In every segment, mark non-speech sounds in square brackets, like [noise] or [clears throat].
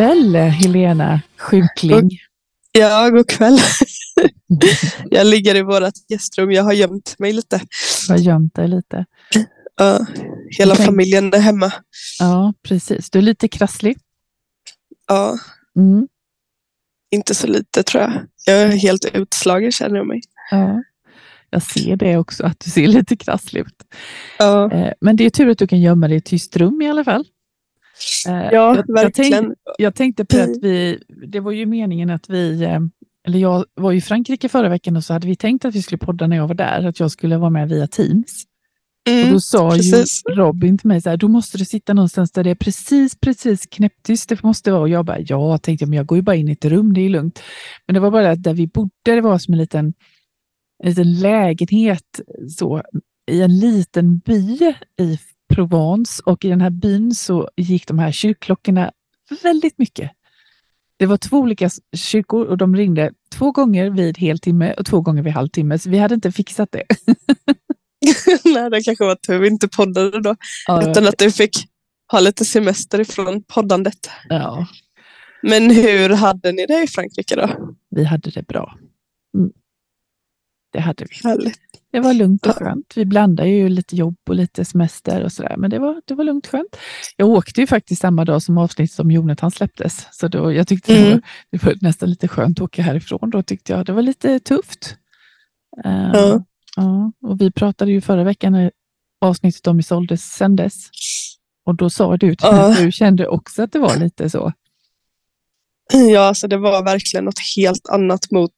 kväll Helena Sjukling. Ja, god kväll. [laughs] jag ligger i vårt gästrum. Jag har gömt mig lite. Du har gömt dig lite. Ja, hela Okej. familjen är hemma. Ja, precis. Du är lite krasslig. Ja, Mm. inte så lite tror jag. Jag är helt utslagen känner jag mig. Ja. Jag ser det också, att du ser lite krasslig ut. Ja, Eh, Men det är tur att du kan gömma dig i ett tyst rum i alla fall. Eh, ja jag, jag, tänkte, jag tänkte på Mm. att vi, det var ju meningen att vi, eh, eller jag var i Frankrike förra veckan och så hade vi tänkt att vi skulle podda när jag var där, att jag skulle vara med via Teams. Och Mm, då sa precis. ju Robin till mig så här, då måste du sitta någonstans där det är precis, precis knäpptyst. Det måste vara. Och jag bara, ja, tänkte jag, men jag går ju bara in i ett rum, det är lugnt. Men det var bara att där vi bodde, det var som en liten, en liten lägenhet så, i en liten by i Provence. Och i den här byn så gick de här kyrkklockorna väldigt mycket. Det var två olika kyrkor och de ringde två gånger vid heltimme och två gånger vid halvtimme. Så vi hade inte fixat det. [laughs] Nej, det kanske var tur vi inte poddade då. Ja, Utan att du fick ha lite semester ifrån poddandet. ja. Men hur hade ni det i Frankrike då? Vi hade det bra. Mm. Det hade vi. Härligt. Det var lugnt och skönt. Vi blandade ju lite jobb och lite semester och sådär, men det var, det var lugnt och skönt. Jag åkte ju faktiskt samma dag som avsnittet om Jonathan släpptes, så då, jag tyckte det, Mm. var, det var nästan lite skönt att åka härifrån. Då tyckte jag det var lite tufft. Ehm, Ja. ja, och vi pratade ju förra veckan när avsnittet om Isolde sändes. Och då sa du till mig Ja. att du kände också att det var lite så. Ja, alltså det var verkligen något helt annat mot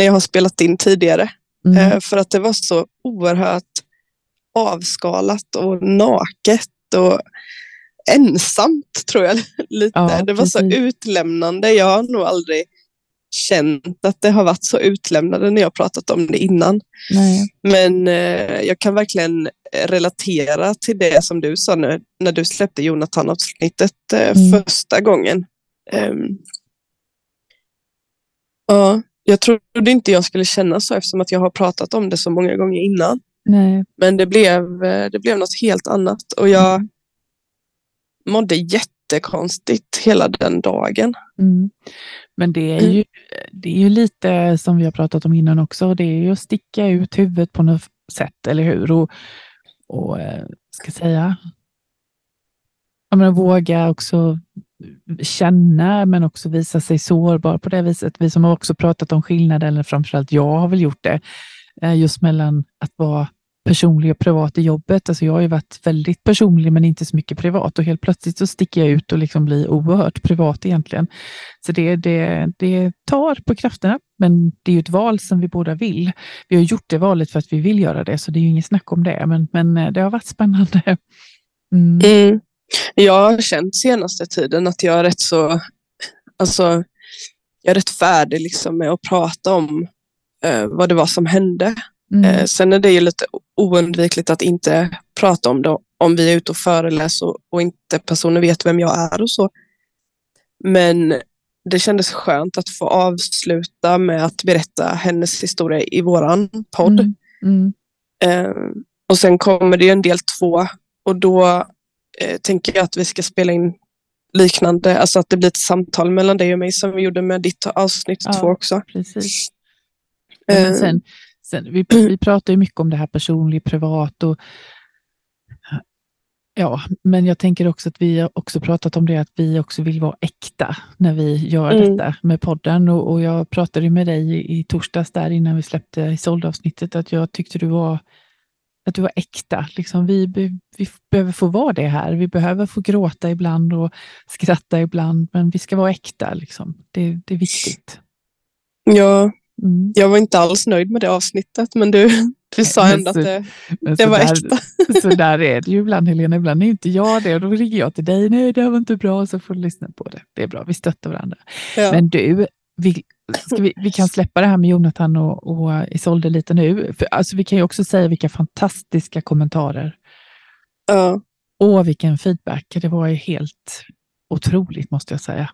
när jag har spelat in tidigare. Mm. Eh, För att det var så oerhört avskalat och naket och ensamt tror jag [laughs] lite. Ja, det var så utlämnande. Jag har nog aldrig känt att det har varit så utlämnande när jag pratat om det innan. Nej. Men eh, jag kan verkligen relatera till det som du sa nu, när du släppte Jonathan-avsnittet eh, Mm. första gången. Ehm, ja, jag trodde inte jag skulle känna så eftersom att jag har pratat om det så många gånger innan. Nej. Men det blev, eh, det blev något helt annat och jag mådde jättekonstigt hela den dagen. Mm. Men det är, Mm. ju, det är ju lite som vi har pratat om innan också. Det är ju att sticka ut huvudet på något sätt, eller hur? Och, och eh, ska säga, jag menar, våga också känna, men också visa sig sårbar på det viset. Vi som har också pratat om skillnader, eller framförallt jag har väl gjort det, eh, just mellan att vara personlig och privat i jobbet. Alltså jag har ju varit väldigt personlig men inte så mycket privat och helt plötsligt så sticker jag ut och liksom blir oerhört privat egentligen. Så det, det, det tar på krafterna, men det är ju ett val som vi båda vill. Vi har gjort det valet för att vi vill göra det, så det är ju inget snack om det, men, men eh, det har varit spännande. Mm. Mm. Jag har känt senaste tiden att jag är rätt så, alltså, jag är rätt färdig liksom med att prata om eh, vad det var som hände. Mm. Eh, sen är det ju lite oundvikligt att inte prata om det om vi är ute och föreläser och, och inte personer vet vem jag är och så. Men det kändes skönt att få avsluta med att berätta hennes historia i våran podd. Mm. Mm. Eh, och sen kommer det en del två och då eh, tänker jag att vi ska spela in liknande, alltså att det blir ett samtal mellan dig och mig som vi gjorde med ditt avsnitt Ja. två också. Precis. Ja, men Eh, sen, sen, vi, [clears throat] vi pratar ju mycket om det här personligt, privat och Ja, men jag tänker också att vi har också pratat om det att vi också vill vara äkta när vi gör Mm. detta med podden. Och, och jag pratade med dig i, i torsdags där innan vi släppte Isolde-avsnittet att jag tyckte du var att du var äkta. Liksom vi, vi behöver få vara det här. Vi behöver få gråta ibland och skratta ibland, men vi ska vara äkta. Liksom. Det, det är viktigt. Ja, Mm. jag var inte alls nöjd med det avsnittet men du, du sa ändå så- att det, det var där, äkta. Så där är det ju ibland Helena, ibland är inte jag det och då ringer jag till dig, nej det var inte bra, så får du lyssna på det. Det är bra, vi stöttar varandra. Ja. Men du, vi, vi, vi kan släppa det här med Jonathan och, och Isolde lite nu. För, alltså, vi kan ju också säga vilka fantastiska kommentarer. ja. Åh, vilken feedback. Det var ju helt otroligt måste jag säga.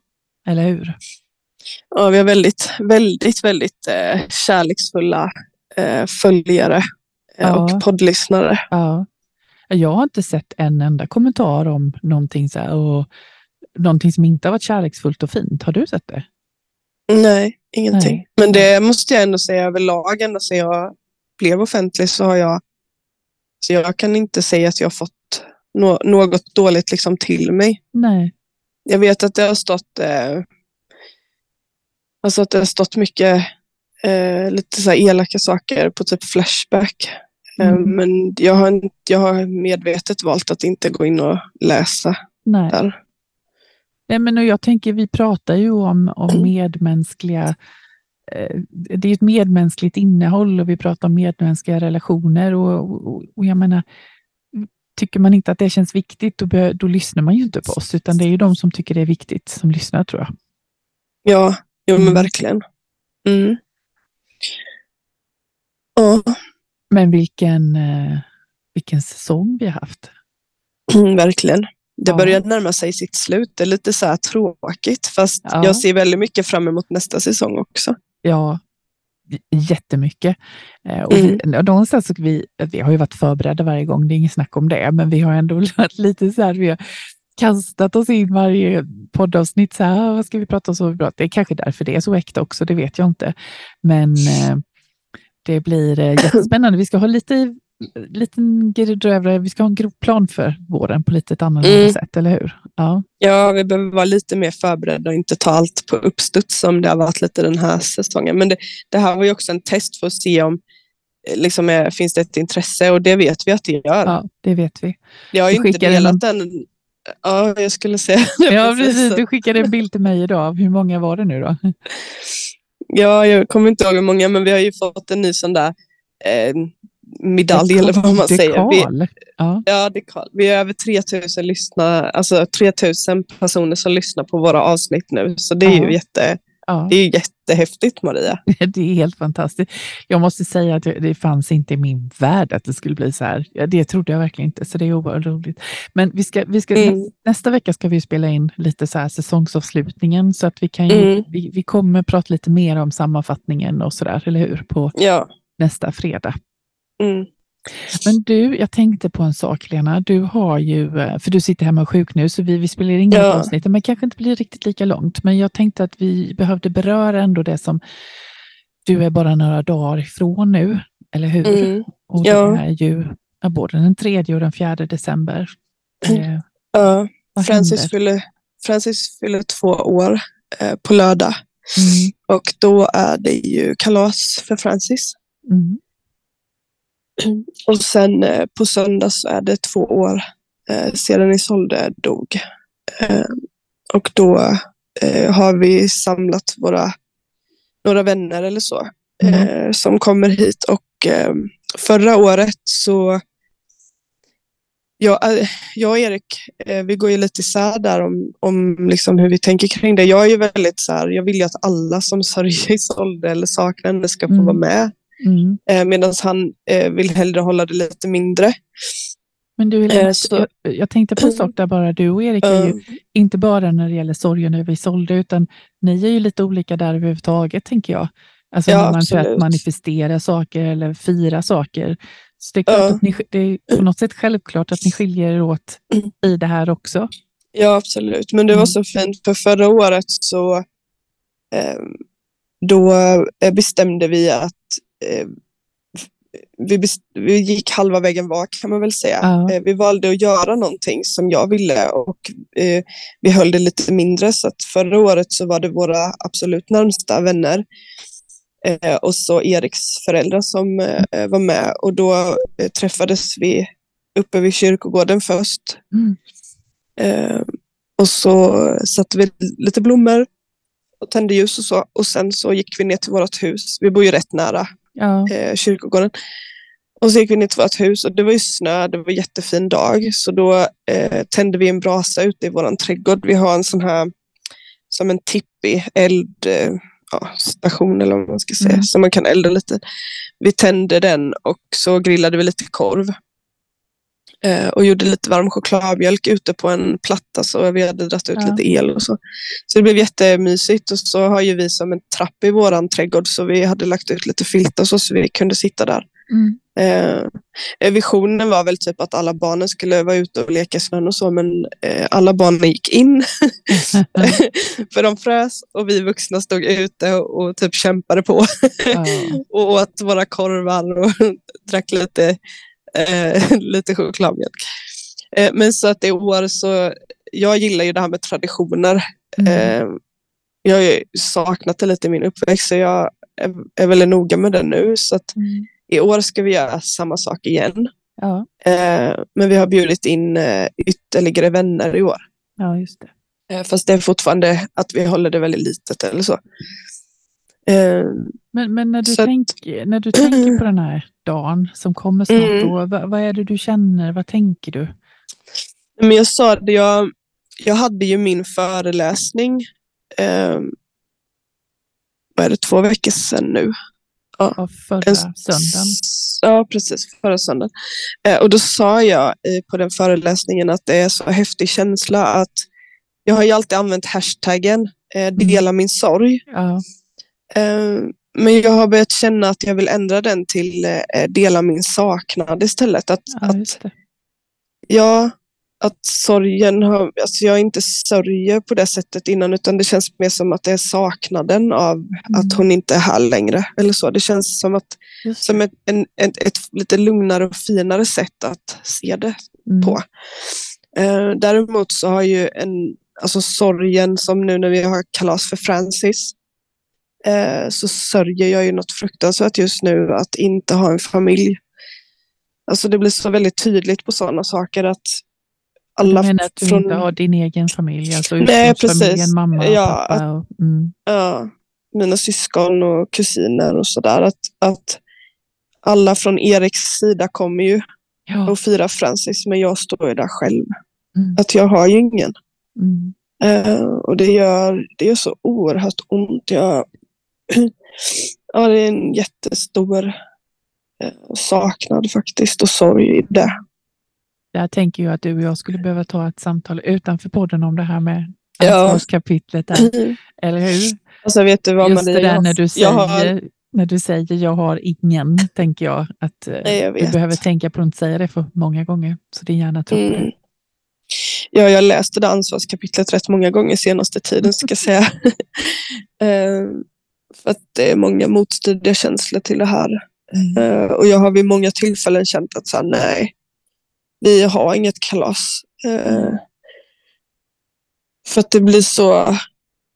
Eller hur? ja, vi har väldigt, väldigt, väldigt eh, kärleksfulla eh, följare eh, Ja. och poddlyssnare. Ja. Jag har inte sett en enda kommentar om någonting så här. Och någonting som inte har varit kärleksfullt och fint. Har du sett det? Nej, ingenting. Nej. Men det måste jag ändå säga överlag, ända sedan jag blev offentlig så har jag, så jag kan inte säga att jag har fått nå- något dåligt liksom till mig. Nej. Jag vet att det har stått, eh, alltså att det har stått mycket eh, lite så elaka saker på typ Flashback. Eh, Mm. men jag har, jag har medvetet valt att inte gå in och läsa Nej. där. Nej, men och jag tänker, vi pratar ju om, om medmänskliga eh, det är ett medmänskligt innehåll och vi pratar om medmänskliga relationer och, och, och jag menar, tycker man inte att det känns viktigt, då, bör, då lyssnar man ju inte på oss, utan det är ju de som tycker det är viktigt som lyssnar tror jag. Ja, jo men Mm. verkligen. Mm. Ja, Men vilken, eh, vilken säsong vi har haft. verkligen. Det Ja. börjar närma sig sitt slut. Det är lite så här tråkigt, fast Ja. jag ser väldigt mycket fram emot nästa säsong också. Ja, jättemycket. Eh, Och Mm. vi, någonstans vi, vi har ju varit förberedda varje gång, det är inget snack om det, men vi har ändå [laughs] varit lite så här, vi har kastat oss in varje poddavsnitt, så här, "Ah, vad ska vi prata om? Så vi pratar. Det är kanske därför det är så äkta också, det vet jag inte. Men eh, det blir eh, [clears throat] jättespännande. Vi ska ha lite liten grej vi ska ha en grov plan för våren på lite ett annorlunda Mm. sätt, eller hur? Ja, Ja, vi behöver vara lite mer förberedda och inte ta allt på uppstuds som det har varit lite den här säsongen. Men det, det här var ju också en test för att se om eh, liksom, är, finns det ett intresse och det vet vi att det gör. ja det vet vi. jag har ju inte delat den. Ja, jag skulle säga. [laughs] Ja, precis. Du skickade en bild till mig idag. Hur många var det nu då? Ja, jag kommer inte ihåg hur många, men vi har ju fått en ny sån där eh, medalj eller vad man säger. Vi, Dekal. Ja, ja, dekal. Vi är över 3000 lyssnare, alltså 3000 personer som lyssnar på våra avsnitt nu. Så det är Ja. ju jätte, ja, det är jättehäftigt Maria. [laughs] det är helt fantastiskt. Jag måste säga att det fanns inte i min värld att det skulle bli så här. Det trodde jag verkligen inte, så det är oerhört roligt. Men vi ska, vi ska, Mm. nä- nästa vecka ska vi spela in lite så här säsongsavslutningen, så att vi kan ju, Mm. vi, vi kommer prata lite mer om sammanfattningen och så där, eller hur? På nästa fredag. Mm. Men du, jag tänkte på en sak Lena. Du har ju, eh, för du sitter hemma sjuk nu, så vi, vi spelar in Ja. avsnitt, men kanske inte blir riktigt lika långt. Men jag tänkte att vi behövde beröra ändå det som du är bara några dagar ifrån nu, eller hur? Mm. Och det Ja. är ju ja, både den 3 och den 4 december. Eh, Ja. Francis, fyller, Francis fyller två år eh, på lördag Mm, och då är det ju kalas för Francis. mm, [clears throat] Och sen eh, på söndag så är det två år eh, sedan Isolde dog. Eh, och då har vi samlat våra några vänner eller så Mm. som kommer hit. Och förra året så jag, jag och Erik, vi går ju lite isär där om, om liksom hur vi tänker kring det. Jag är ju väldigt så här, jag vill ju att alla som [laughs] sörjer Isolde eller saknar henne ska få Mm. vara med. Mm. Eh, Medan han eh, vill hellre hålla det lite mindre. Men du, Helena, Eh, så- jag, jag tänkte på en sak där bara. Du och Erik är ju Eh, inte bara när det gäller sorgen över Isolde, utan ni är ju lite olika där överhuvudtaget, tänker jag. Alltså Ja, när man för att absolut. manifestera saker eller fira saker. Så det är, klart att ni, det är på något sätt självklart att ni skiljer er åt Mm. i det här också. Ja, absolut. Men det var Mm. så fint, för förra året så eh, då bestämde vi att eh, vi, vi gick halva vägen var kan man väl säga. Ja. Eh, vi valde att göra någonting som jag ville och eh, vi höll det lite mindre. Så att förra året så var det våra absolut närmsta vänner eh, och så Eriks föräldrar som eh, var med och då eh, träffades vi uppe vid kyrkogården först. Mm. Och så satte vi lite blommor och tände ljus och så. Och sen så gick vi ner till vårt hus. Vi bor ju rätt nära Ja. eh, kyrkogården. Och så gick vi ner till vårt hus och det var ju snö, det var en jättefin dag. Så då eh, tände vi en brasa ute i vår trädgård. Vi har en sån här, som en tippi eld, eh, ja, station eller vad man ska säga, Mm. så man kan elda lite. Vi tände den och så grillade vi lite korv. Eh, och gjorde lite varm chokladmjölk ute på en platta så vi hade dragit ut Ja. lite el och så. Så det blev jättemysigt och så har ju vi som en trapp i våran trädgård så vi hade lagt ut lite filtar så, så vi kunde sitta där. Mm. Eh, visionen var väl typ att alla barnen skulle vara ute och leka i snön och så, men eh, alla barnen gick in. [laughs] För de frös och vi vuxna stod ute och, och typ kämpade på. Ja. [laughs] och åt våra korvar och [laughs] drack lite, [laughs] lite chokladmjölk. Eh, men så att i år så, jag gillar ju det här med traditioner. Mm. Eh, jag har ju saknat det lite i min uppväxt så jag är, är väldigt noga med det nu. Så att Mm. i år ska vi göra samma sak igen. Ja. Eh, men vi har bjudit in eh, ytterligare vänner i år. ja, just det. Eh, fast det är fortfarande att vi håller det väldigt litet eller så. Eh, Men, men när, du att- tänker, när du tänker på den här dagen som kommer snart, Mm. då, vad, vad är det du känner? Vad tänker du? men jag sa det, jag, jag hade ju min föreläsning eh, vad är det, två veckor sedan nu. Av förra En- söndagen? Ja, precis. Förra söndagen. Eh, och då sa jag eh, på den föreläsningen att det är så häftig känsla att jag har ju alltid använt hashtaggen eh, dela min sorg. Ja. Eh, men jag har börjat känna att jag vill ändra den till eh, dela min saknad istället. Att, ja, att, ja, att sorgen har, alltså jag inte sörjer på det sättet innan utan det känns mer som att det är saknaden av att Mm. hon inte är här längre. Eller så. Det känns som att Just som ett, en, ett, ett lite lugnare och finare sätt att se det Mm. på. Eh, däremot så har ju en, alltså sorgen som nu när vi har kalas för Francis, eh, så sörjer jag ju något fruktansvärt just nu att inte ha en familj. Alltså det blir så väldigt tydligt på sådana saker att alla Du menar att du från, inte har din egen familj, alltså Nej, precis. mamma Ja, pappa? Och, mm. ja, mina syskon och kusiner och sådär, att, att alla från Eriks sida kommer ju ja. och fira Francis, men jag står ju där själv. Mm. Att jag har ju ingen. Mm. Eh, och det gör, det gör så oerhört ont. Jag, ja, det är en jättestor eh, saknad faktiskt och sorg i det. Där tänker jag att du och jag skulle behöva ta ett samtal utanför podden om det här med Ja. ansvarskapitlet där, [clears throat] eller hur? Alltså vet du vad Just Marie? det där när du säger, har, när du säger jag har ingen, tänker jag att eh, Nej, jag du behöver tänka på att inte säga det för många gånger. Så din hjärna tror mm, det. ja, jag läste det ansvarskapitlet rätt många gånger senaste tiden ska jag säga. [laughs] för att det är många motstridiga känslor till det här. Mm. Eh, och jag har vid många tillfällen känt att så här, nej, vi har inget kalas. Eh, Mm. För att det blir så,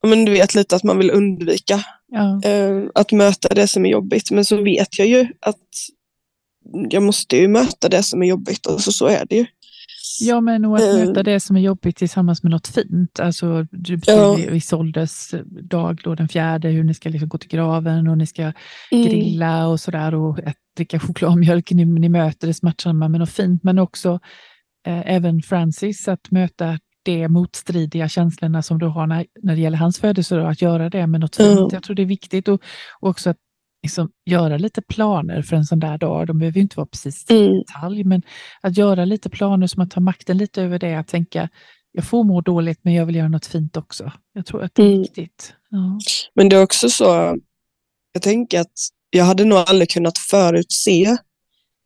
men du vet lite att man vill undvika Ja. eh, att möta det som är jobbigt. Men så vet jag ju att jag måste ju möta det som är jobbigt och så, så är det ju. Ja, men och att Eh. möta det som är jobbigt tillsammans med något fint. Alltså, du Ja. Isoldes dag då den fjärde, hur ni ska liksom gå till graven och ni ska Mm. grilla och sådär och dricka chokladmjölk. Ni, ni möter det smärtsamma med något fint, men också eh, även Francis, att möta de motstridiga känslorna som du har när, när det gäller hans födelsedag, att göra det med något fint. Jag tror det är viktigt och, och också att liksom, göra lite planer för en sån där dag. De behöver ju inte vara precis i Mm. detalj, men att göra lite planer så man tar makten lite över det, att tänka jag får må dåligt, men jag vill göra något fint också. Jag tror att det är Mm. viktigt. Ja. Men det är också så, jag tänker att jag hade nog aldrig kunnat förutse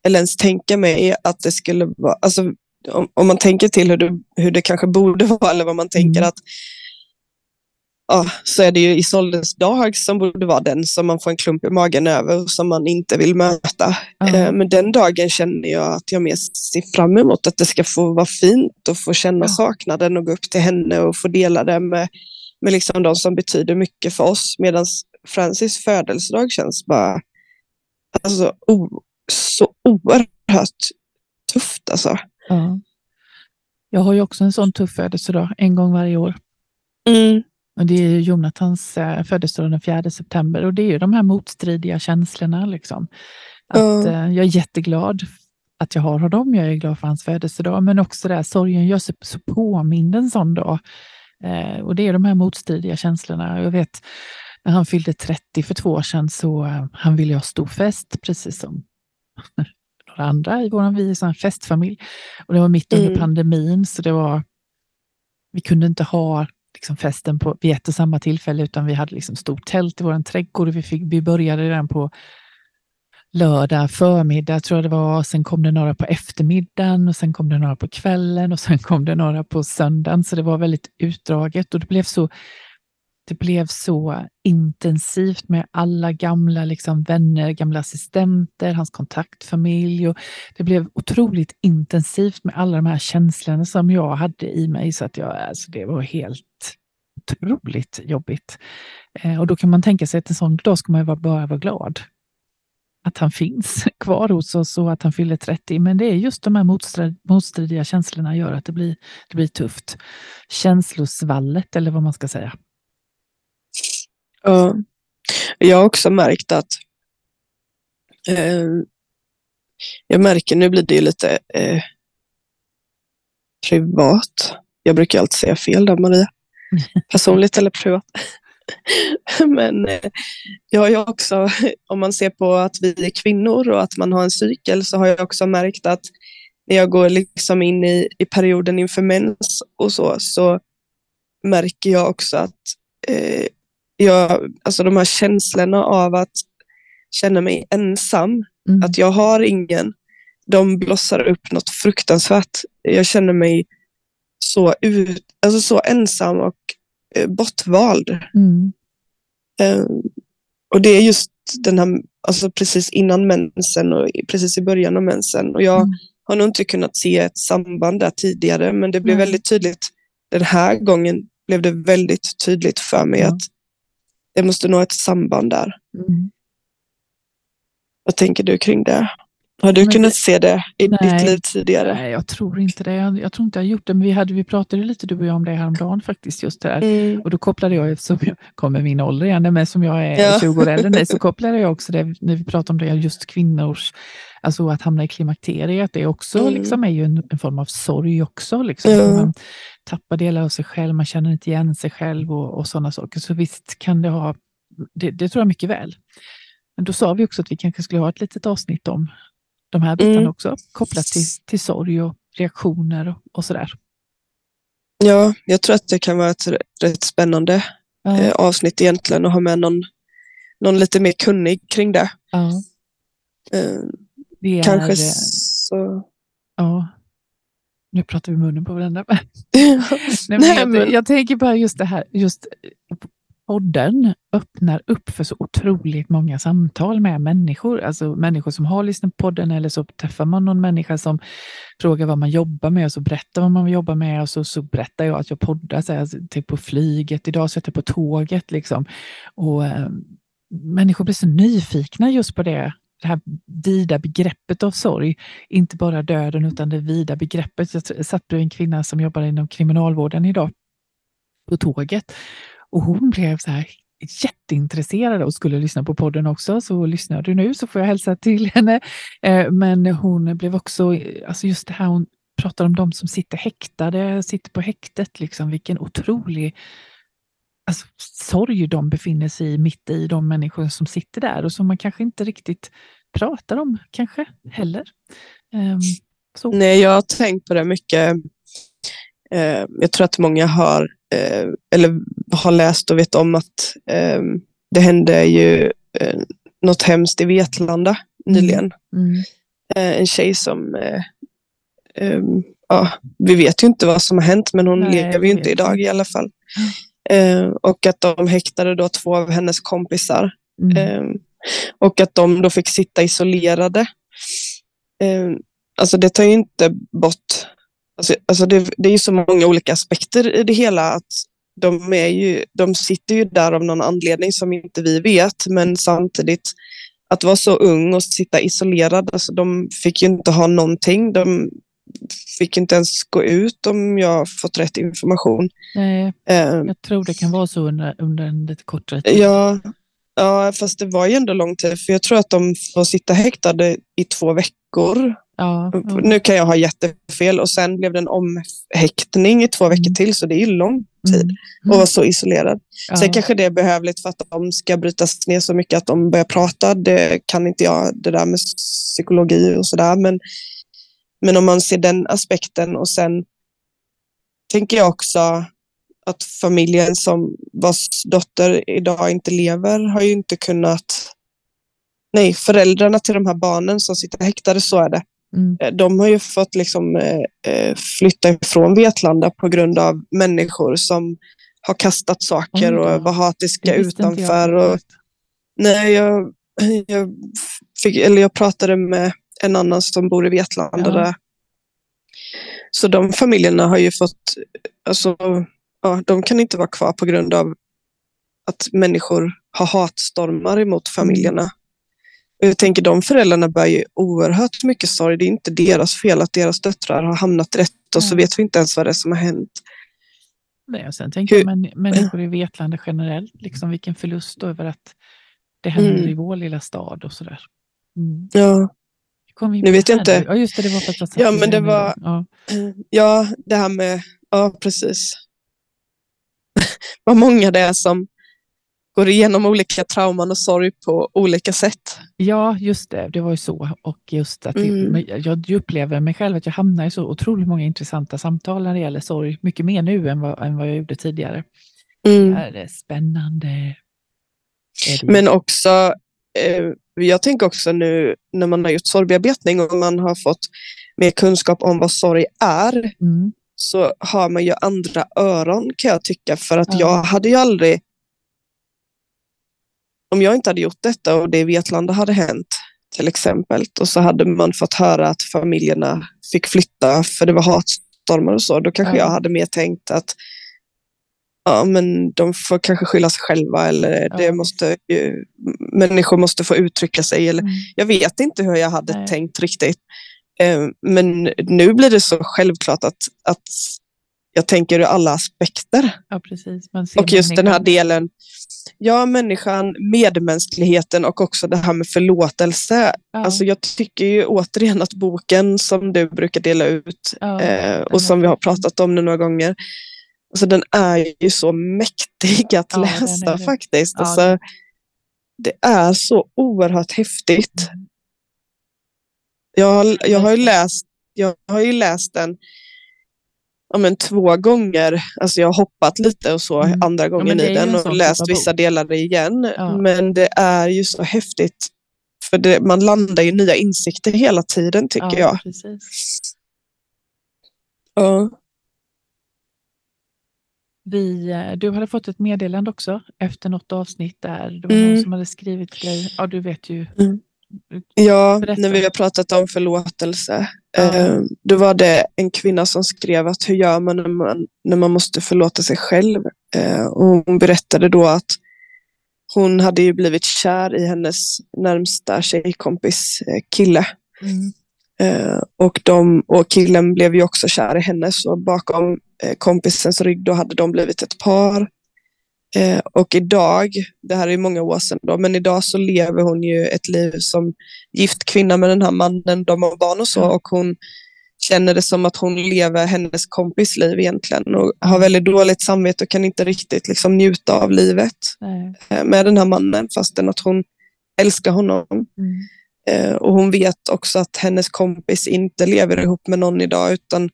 eller ens tänka mig att det skulle vara, alltså om, om man tänker till hur det, hur det kanske borde vara eller vad man tänker Mm. att ja, så är det ju Isoldes dag som borde vara den som man får en klump i magen över som man inte vill möta. Eh, Men den dagen känner jag att jag mer ser fram emot att det ska få vara fint och få känna saknaden och gå upp till henne och få dela det med, med liksom de som betyder mycket för oss. Medan Francis födelsedag känns bara alltså, o, så oerhört tufft. Alltså. Ja. Jag har ju också en sån tuff födelsedag, en gång varje år. Mm. Och det är ju Jonathans eh, födelsedag den 4 september och det är ju de här motstridiga känslorna. Liksom. Att, eh, jag är jätteglad att jag har honom, jag är glad för hans födelsedag, men också det här sorgen gör sig så påmind en sån dag. Eh, och det är de här motstridiga känslorna. Jag vet när han fyllde 30 för två år sedan så eh, han ville ha stor fest, precis som [laughs] några andra i vår vi är en festfamilj. Och det var mitt under Mm. pandemin, så det var vi kunde inte ha liksom festen på, vid ett och samma tillfälle, utan vi hade liksom stort tält i vår trädgård. Vi, fick, vi började redan på lördag förmiddag tror jag det var. Sen kom det några på eftermiddagen och sen kom det några på kvällen och sen kom det några på söndagen. Så det var väldigt utdraget och det blev så det blev så intensivt med alla gamla liksom, vänner, gamla assistenter, hans kontaktfamilj. Och det blev otroligt intensivt med alla de här känslorna som jag hade i mig. Så att jag, alltså, det var helt otroligt jobbigt. Eh, och då kan man tänka sig att en sån dag ska man ju bara vara glad att han finns [laughs] kvar hos oss och att han fyller 30. Men det är just de här motstridiga känslorna gör att det blir, det blir tufft. Känslosvallet eller vad man ska säga. Ja. Jag har också märkt att eh, jag märker, nu blir det ju lite eh, privat. Jag brukar alltid säga fel där Maria. [laughs] Personligt eller privat. [laughs] Men eh, jag har också, [laughs] om man ser på att vi är kvinnor och att man har en cykel, så har jag också märkt att när jag går liksom in i, i perioden inför mens och så, så märker jag också att eh, jag, alltså de här känslorna av att känna mig ensam, mm. att jag har ingen, de blossar upp något fruktansvärt. Jag känner mig så, ut, alltså så ensam och eh, bortvald. Mm. Eh, och det är just den här, alltså precis innan mensen och precis i början av mensen. Och jag mm. har nog inte kunnat se ett samband där tidigare, men det blev väldigt tydligt den här gången blev det väldigt tydligt för mig att det måste nog ett samband där. Mm. Vad tänker du kring det? Har du men kunnat det, se det i nej, ditt liv tidigare? Nej, jag tror inte det. Jag, jag, tror inte jag gjort det, men vi, hade, vi pratade lite du och jag om det häromdagen faktiskt. just det mm. Och då kopplade jag, eftersom jag kommer min ålder igen, men som jag är ja. 20 år äldre än så [laughs] kopplade jag också det när vi pratade om det, just kvinnors, alltså att hamna i klimakteriet, det också mm. liksom, är ju en, en, form av sorg också. Liksom. Mm. Man tappar delar av sig själv, man känner inte igen sig själv och, och sådana saker. Så visst kan det ha, det, det tror jag mycket väl. Men då sa vi också att vi kanske skulle ha ett litet avsnitt om de här bitarna mm. också, kopplat till, till sorg och reaktioner och, och sådär. Ja, jag tror att det kan vara ett rätt spännande ja. eh, avsnitt egentligen att ha med någon, någon lite mer kunnig kring det. Ja. Eh, det är, kanske så... Ja. Nu pratar vi munnen på varandra. [laughs] Nej, men jag, jag, tänker bara just det här, just podden öppnar upp för så otroligt många samtal med människor. Alltså människor som har lyssnat på podden eller så träffar man någon människa som frågar vad man jobbar med och så berättar vad man jobbar med och så, så berättar jag att jag poddar så här, alltså, typ på flyget. Idag sätter jag på tåget liksom. Och äh, människor blir så nyfikna just på det det här vida begreppet av sorg. Inte bara döden utan det vida begreppet. Jag satt bredvid en kvinna som jobbar inom kriminalvården idag på tåget och hon blev så här jätteintresserad och skulle lyssna på podden också, så lyssnar du nu så får jag hälsa till henne. Eh, men hon blev också, alltså just det här hon pratar om de som sitter häktade, sitter på häktet, liksom, vilken otrolig alltså, sorg de befinner sig i, mitt i de människor som sitter där och som man kanske inte riktigt pratar om kanske heller. Ehm, så. Nej, jag har tänkt på det mycket. Ehm, jag tror att många har eh, eller har läst och vet om att eh, det hände ju eh, något hemskt i Vetlanda nyligen. Mm. Mm. Eh, en tjej som, eh, eh, ja, vi vet ju inte vad som har hänt, men hon Nej, lever ju inte idag i alla fall. Eh, och att de häktade då två av hennes kompisar. Mm. och att de då fick sitta isolerade. alltså det tar ju inte bort Alltså, alltså det, det, är ju så många olika aspekter i det hela. att de, är ju, de sitter ju där av någon anledning som inte vi vet, men samtidigt att vara så ung och sitta isolerad, alltså de fick ju inte ha någonting. De fick inte ens gå ut om jag fått rätt information. Nej, uh, jag tror det kan vara så under, under en lite kortare tid. Ja, ja, fast det var ju ändå lång tid, för jag tror att de får sitta häktade i två veckor Ja, ja. Nu kan jag ha jättefel och sen blev det en omhäktning i två veckor mm. till, så det är lång tid mm. mm. att vara så isolerad. Ja. Sen kanske det är behövligt för att de ska brytas ner så mycket att de börjar prata. Det kan inte jag, det där med psykologi och sådär. Men, men om man ser den aspekten och sen tänker jag också att familjen som vars dotter idag inte lever har ju inte kunnat nej, föräldrarna till de här barnen som sitter häktade, så är det. Mm. Eh, De har ju fått liksom, eh, eh, flytta ifrån Vetlanda på grund av människor som har kastat saker då. och var hatiska utanför. Och, nej, jag, jag, fick, eller jag pratade med en annan som bor i Vetlanda. Ja. Där. Så de familjerna har ju fått, alltså, ja, de kan inte vara kvar på grund av att människor har hatstormar emot familjerna. Jag tänker de föräldrarna bär ju oerhört mycket sorg. Det är inte deras fel att deras döttrar har hamnat rätt och så Nej. vet vi inte ens vad det är som har hänt. Nej, och sen tänker jag män, människor i [laughs] Vetlanda generellt, liksom vilken förlust över att det händer Mm. i vår lilla stad och sådär. Mm. Ja, Kom vi Nu vet jag inte. Ja, just det, det var för att Ja, men det var-. Ja. ja det här med, ja precis. [laughs] vad många det är som går igenom olika trauman och sorg på olika sätt. ja, just det, det var ju så. Och just att det, Mm. men jag, upplever mig själv att jag hamnar i så otroligt många intressanta samtal när det gäller sorg. Mycket mer nu än vad, än vad jag gjorde tidigare. Mm. Det är spännande. Är det- Men också, eh, jag tänker också nu när man har gjort sorgbearbetning och man har fått mer kunskap om vad sorg är, Mm. så har man ju andra öron kan jag tycka. För att Ja. jag hade ju aldrig, om jag inte hade gjort detta och det i Vetlanda hade hänt till exempel, och så hade man fått höra att familjerna fick flytta för det var hatstormar och så, då kanske Ja. jag hade mer tänkt att ja, men de får kanske skylla sig själva eller det måste ju, människor måste få uttrycka sig. Eller, Mm. jag vet inte hur jag hade Nej. tänkt riktigt. Eh, Men nu blir det så självklart att, att jag tänker ur alla aspekter. Ja, Och just den här delen, ja människan, medmänskligheten och också det här med förlåtelse. Ja, Alltså jag tycker ju återigen att boken som du brukar dela ut ja, eh, och som vi har pratat om nu några gånger. Alltså den är ju så mäktig att Ja, den är läsa det. faktiskt. Alltså, det är så oerhört häftigt. Mm. Jag har, jag har, läst, jag har ju läst den ja, men två gånger. Alltså jag har hoppat lite och så Mm. andra gången är i den och typ läst vissa bok. delar igen. Ja. Men det är ju så häftigt. För det, man landar i nya insikter hela tiden tycker ja, jag. Precis. Ja. Vi, eh, du hade fått ett meddelande också efter något avsnitt där. Det var någon Mm. som hade skrivit till dig. Ja, du vet ju. Ja, Berätta. när vi har pratat om förlåtelse. Ja. Eh, då var det en kvinna som skrev att hur gör man när man, när man måste förlåta sig själv? Eh, och hon berättade då att hon hade ju blivit kär i hennes närmsta tjejkompis eh, kille. Mm. Eh, och, de, och killen blev ju också kär i henne så bakom eh, kompisens rygg då hade de blivit ett par. Eh, och idag, det här är många år sedan då, men idag så lever hon ju ett liv som gift kvinna med den här mannen, de har barn och så Ja. och hon känner det som att hon lever hennes kompis liv egentligen och har väldigt dåligt samvete och kan inte riktigt liksom njuta av livet Nej. eh, med den här mannen fastän att hon älskar honom. Mm. Eh, och hon vet också att hennes kompis inte lever ihop med någon idag utan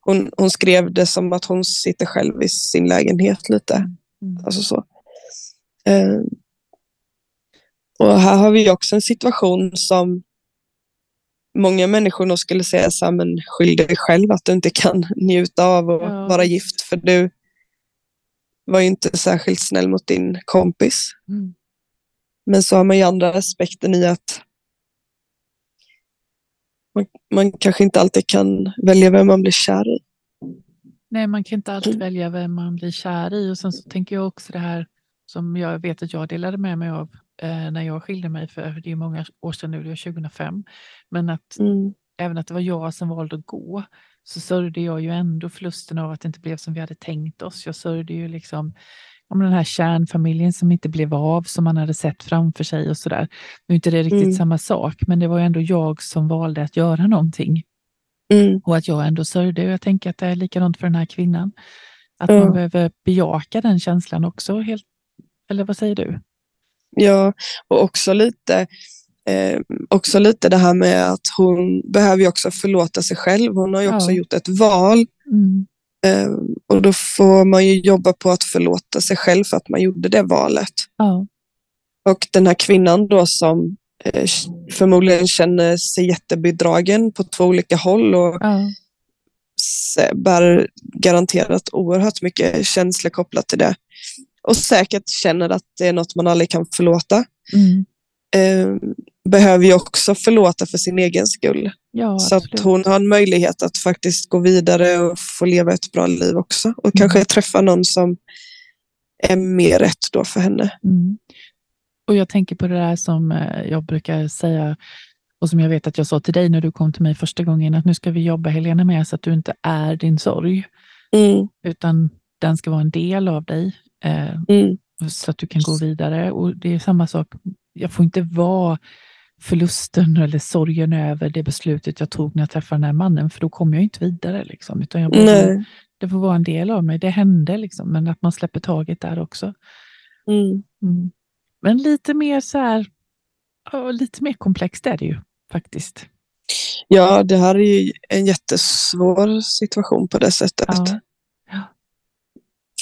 hon, hon skrev det som att hon sitter själv i sin lägenhet lite. Mm. Alltså så. Eh, och här har vi också en situation som många människor nog skulle säga så här, men skyll dig själv att du inte kan [laughs] njuta av att Ja. vara gift för du var ju inte särskilt snäll mot din kompis. Mm. Men så har man ju andra aspekten i att man, man kanske inte alltid kan välja vem man blir kär i. Nej, man kan inte alltid välja vem man blir kär i. Och sen så tänker jag också det här som jag vet att jag delade med mig av eh, när jag skilde mig, för det är många år sedan nu, det var 2005. Men att Mm. även att det var jag som valde att gå, så sörjde jag ju ändå förlusten av att det inte blev som vi hade tänkt oss. Jag sörjde ju liksom om den här kärnfamiljen som inte blev av, som man hade sett framför sig och sådär. Nu är inte det riktigt Mm. samma sak, men det var ändå jag som valde att göra någonting. Mm. Och att jag ändå sörjde. Jag tänker att det är likadant för den här kvinnan. Att Ja. man behöver bejaka den känslan också. Helt, eller vad säger du? Ja, och också lite, eh, också lite det här med att hon behöver ju också förlåta sig själv. Hon har ju också Ja. gjort ett val Mm. eh, och då får man ju jobba på att förlåta sig själv för att man gjorde det valet. Ja. Och den här kvinnan då som förmodligen känner sig jättebedragen på två olika håll och s- bär garanterat oerhört mycket känslor kopplat till det. Och säkert känner att det är något man aldrig kan förlåta. Mm. Eh, behöver ju också förlåta för sin egen skull. Ja, så att hon har en möjlighet att faktiskt gå vidare och få leva ett bra liv också. Och Mm. kanske träffa någon som är mer rätt då för henne. Mm. Och jag tänker på det där som eh, jag brukar säga och som jag vet att jag sa till dig när du kom till mig första gången, att nu ska vi jobba Helena med så att du inte är din sorg, Mm, utan den ska vara en del av dig eh, mm, så att du kan gå vidare. Och Det är samma sak, jag får inte vara förlusten eller sorgen över det beslutet jag tog när jag träffade den här mannen, för då kommer jag inte vidare. Liksom, utan jag nej. det får vara en del av mig. Det hände, liksom, men att man släpper taget där också. Mm. Men lite mer så här, lite mer komplext är det ju faktiskt. Ja, det här är ju en jättesvår situation på det sättet. Ja.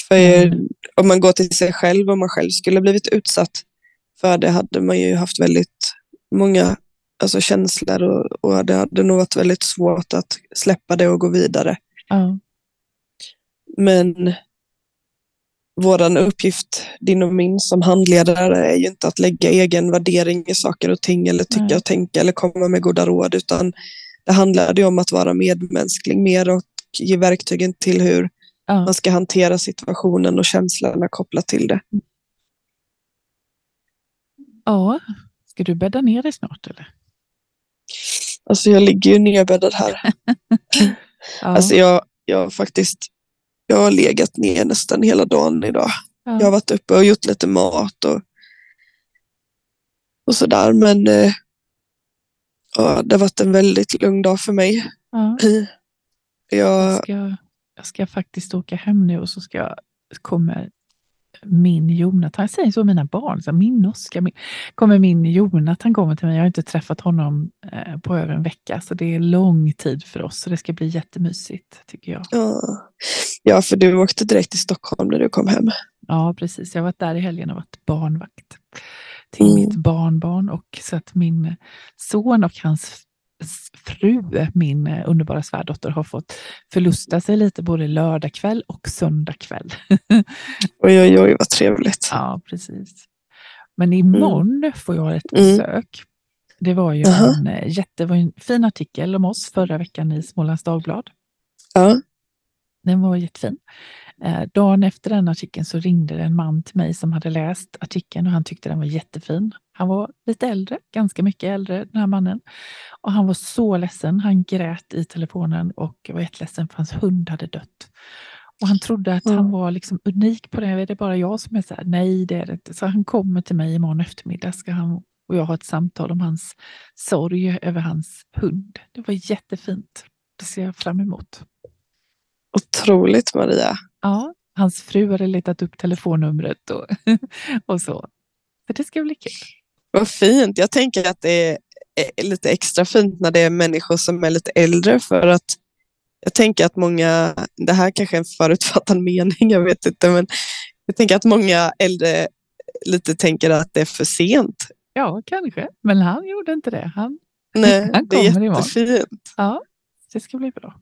För Mm. om man går till sig själv, om man själv skulle blivit utsatt för det, hade man ju haft väldigt många alltså, känslor och, och det hade nog varit väldigt svårt att släppa det och gå vidare. Ja. Men våran uppgift, din och min som handledare, är ju inte att lägga egen värdering i saker och ting eller tycka och tänka eller komma med goda råd, utan det handlar ju om att vara medmänsklig mer och ge verktygen till hur Ja. man ska hantera situationen och känslorna kopplat till det. ja. Ska du bädda ner dig snart eller? Alltså jag ligger ju nedbäddad här. [laughs] Ja. Alltså jag, jag faktiskt jag har legat ner nästan hela dagen idag. ja. Jag har varit uppe och gjort lite mat och, och sådär. Men eh, ja, det har varit en väldigt lugn dag för mig. ja. Jag, Jag, ska, jag ska faktiskt åka hem nu och så ska jag, kommer min Jonathan, jag säger så mina barn, så min Oskar, min, kommer min Jonathan kommer till mig. Jag har inte träffat honom eh, på över en vecka, så det är lång tid för oss. Så det ska bli jättemysigt, tycker jag. ja, för du åkte direkt till Stockholm när du kom hem. Ja, precis. Jag har varit där i helgen och varit barnvakt till Mm. mitt barnbarn och så att min son och hans fru, min eh, underbara svärdotter, har fått förlusta sig lite både lördag kväll och söndag kväll. [laughs] Oj, oj, oj, vad trevligt. ja, precis. Men imorgon får jag ett Mm. besök. Det var ju Jaha. en, eh, jätte, var en fin artikel om oss förra veckan i Smålands Dagblad. Ja, Den var jättefin. Eh, dagen efter den artikeln så ringde en man till mig som hade läst artikeln och han tyckte den var jättefin. Han var lite äldre, ganska mycket äldre den här mannen. Och han var så ledsen. Han grät i telefonen och var jätteledsen för hans hund hade dött. Och han trodde att han Mm. var liksom unik på det. Är det bara jag som är så här? Nej, det är det inte. Så han kommer till mig imorgon eftermiddag ska han och jag ha ett samtal om hans sorg över hans hund. Det var jättefint. Det ser jag fram emot. otroligt Maria. Ja, hans fru hade letat upp telefonnumret och, [laughs] och så. Så det ska bli kul. Vad fint. Jag tänker att det är lite extra fint när det är människor som är lite äldre för att jag tänker att många, det här kanske är en förutfattad [laughs] mening, jag vet inte, men jag tänker att många äldre lite tänker att det är för sent. Ja, kanske. Men han gjorde inte det. Han, [laughs] Nej, Han det är kommer imorgon. jättefint. ja, det ska bli bra.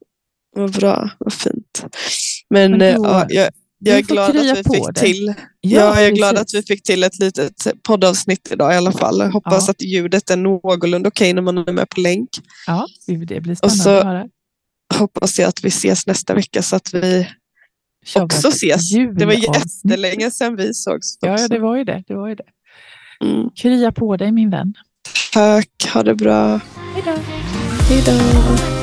Vad bra, vad fint. Men, Men eh, då- ja, jag, jag är glad att vi fick dig. till Ja, jag är glad att vi fick till ett litet poddavsnitt idag i alla fall. Jag hoppas Ja. att ljudet är någorlunda okej när man är med på länk. Ja, det blir Och spännande så att höra. Hoppas jag att vi ses nästa vecka så att vi Kör också ses. Det var jättelänge sedan vi sågs. Ja, också. ja, det var ju det. det, var ju det. Mm. Krya på dig min vän. Tack, ha det bra. Hej då.